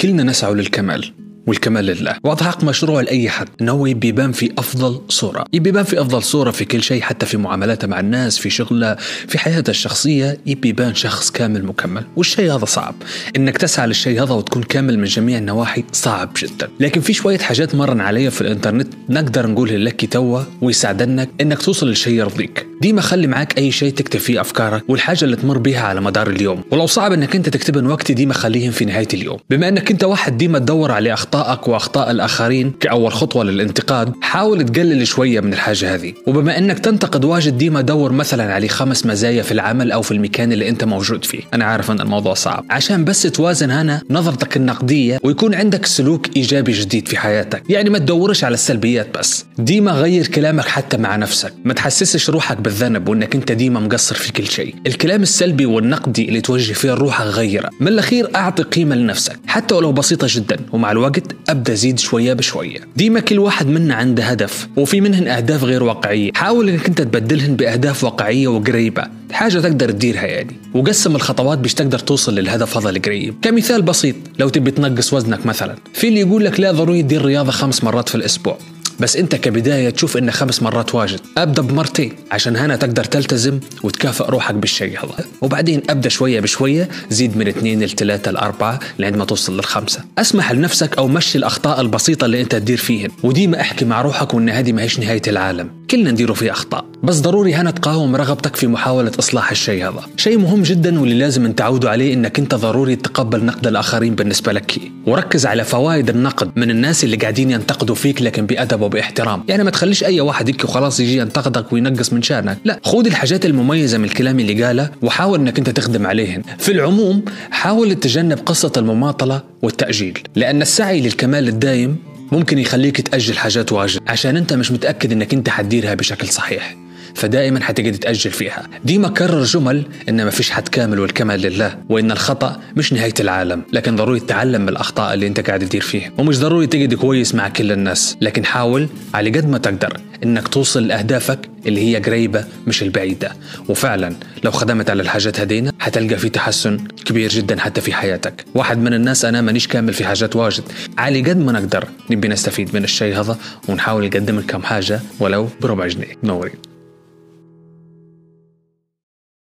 كلنا نسعى للكمال والكمال لله. واضح حق مشروع لأي حد انه هو يبي يبان في أفضل صورة. يبي يبان في أفضل صورة في كل شيء حتى في معاملاته مع الناس في شغله في حياته الشخصية يبي يبان شخص كامل مكمل. والشيء هذا صعب. إنك تسعى للشيء هذا وتكون كامل من جميع النواحي صعب جدا. لكن في شوية حاجات مرن علي في الإنترنت نقدر نقولها لك توا ويساعدنك إنك توصل لشيء يرضيك. ديما خلي معك أي شيء تكتب فيه أفكارك والحاجة اللي تمر بها على مدار اليوم. ولو صعب إنك أنت تكتبهم وقت ديما خليهم في نهاية اليوم. بما إنك أنت واحد ديما تدور على أخطائك وأخطاء الآخرين كأول خطوة للانتقاد حاول تقلل شوية من الحاجة هذه. وبما إنك تنتقد واجد ديما دور مثلا على خمس مزايا في العمل أو في المكان اللي أنت موجود فيه. أنا عارف إن الموضوع صعب. عشان بس توازن هنا نظرتك النقدية ويكون عندك سلوك إيجابي جديد في حياتك. يعني ما تدورش على السلبيات بس. ديما غير كلامك حتى مع نفسك. ما تحسسش روحك بالذنب وإنك أنت ديما مقصر في كل شيء. الكلام السلبي والنقدي اللي توجه فيه روحك غيرة. من الأخير أعطي قيمة لنفسك. حتى ولو بسيطة جدا. ومع الوقت أبدأ زيد شوية بشوية. ديما كل واحد منا عنده هدف. وفي منهن أهداف غير واقعية. حاول إنك أنت تبدلهن بأهداف واقعية وقريبة. حاجة تقدر تديرها يعني. وقسم الخطوات باش تقدر توصل للهدف هذا القريب. كمثال بسيط. لو تبي تنقص وزنك مثلا. في اللي يقول لك لا ضروري تدير رياضة خمس مرات في الأسبوع. بس انت كبداية تشوف ان خمس مرات واجد. أبدأ بمرتين عشان هنا تقدر تلتزم وتكافئ روحك بالشيء. هذا وبعدين أبدأ شوية بشوية زيد من اثنين لثلاثه لاربعه لعند ما توصل للخمسة. أسمح لنفسك أو مشي الأخطاء البسيطة اللي أنت تدير فيهن. وديما احكي مع روحك وإن هذه ما هيش نهاية العالم. كلنا نديروا فيه أخطاء. بس ضروري هنا تقاوم رغبتك في محاولة إصلاح الشيء هذا. شيء مهم جدا واللي لازم تعودوا عليه إنك أنت ضروري تتقبل نقد الآخرين بالنسبة لك. وركز على فوائد النقد من الناس اللي قاعدين ينتقدوا فيك لكن بأدب وباحترام. يعني ما تخليش أي واحد يك وخلاص يجي ينتقدك وينقص من شأنك. لا خذ الحاجات المميزة من الكلام اللي قاله وحاول إنك أنت تخدم عليهن. في العموم حاول تتجنب قصة المماطلة والتأجيل. لأن السعي للكمال الدائم ممكن يخليك تأجل حاجات واجد عشان أنت مش متأكد إنك أنت حتديرها بشكل صحيح. فدائما حتقعد تأجل فيها. ديما كرر جمل إن ما فيش حد كامل والكمال لله وإن الخطأ مش نهاية العالم لكن ضروري تتعلم من الأخطاء اللي أنت قاعد تدير فيها. ومش ضروري تقعد كويس مع كل الناس. لكن حاول على قد ما تقدر إنك توصل لأهدافك اللي هي قريبة مش البعيدة. وفعلا لو خدمت على الحاجات هدينا حتلقى في تحسن كبير جدا حتى في حياتك. واحد من الناس أنا مانيش كامل في حاجات واجد. على قد ما نقدر نبي نستفيد من الشيء هذا ونحاول نقدم لكم حاجة ولو بربع جنيه. نوري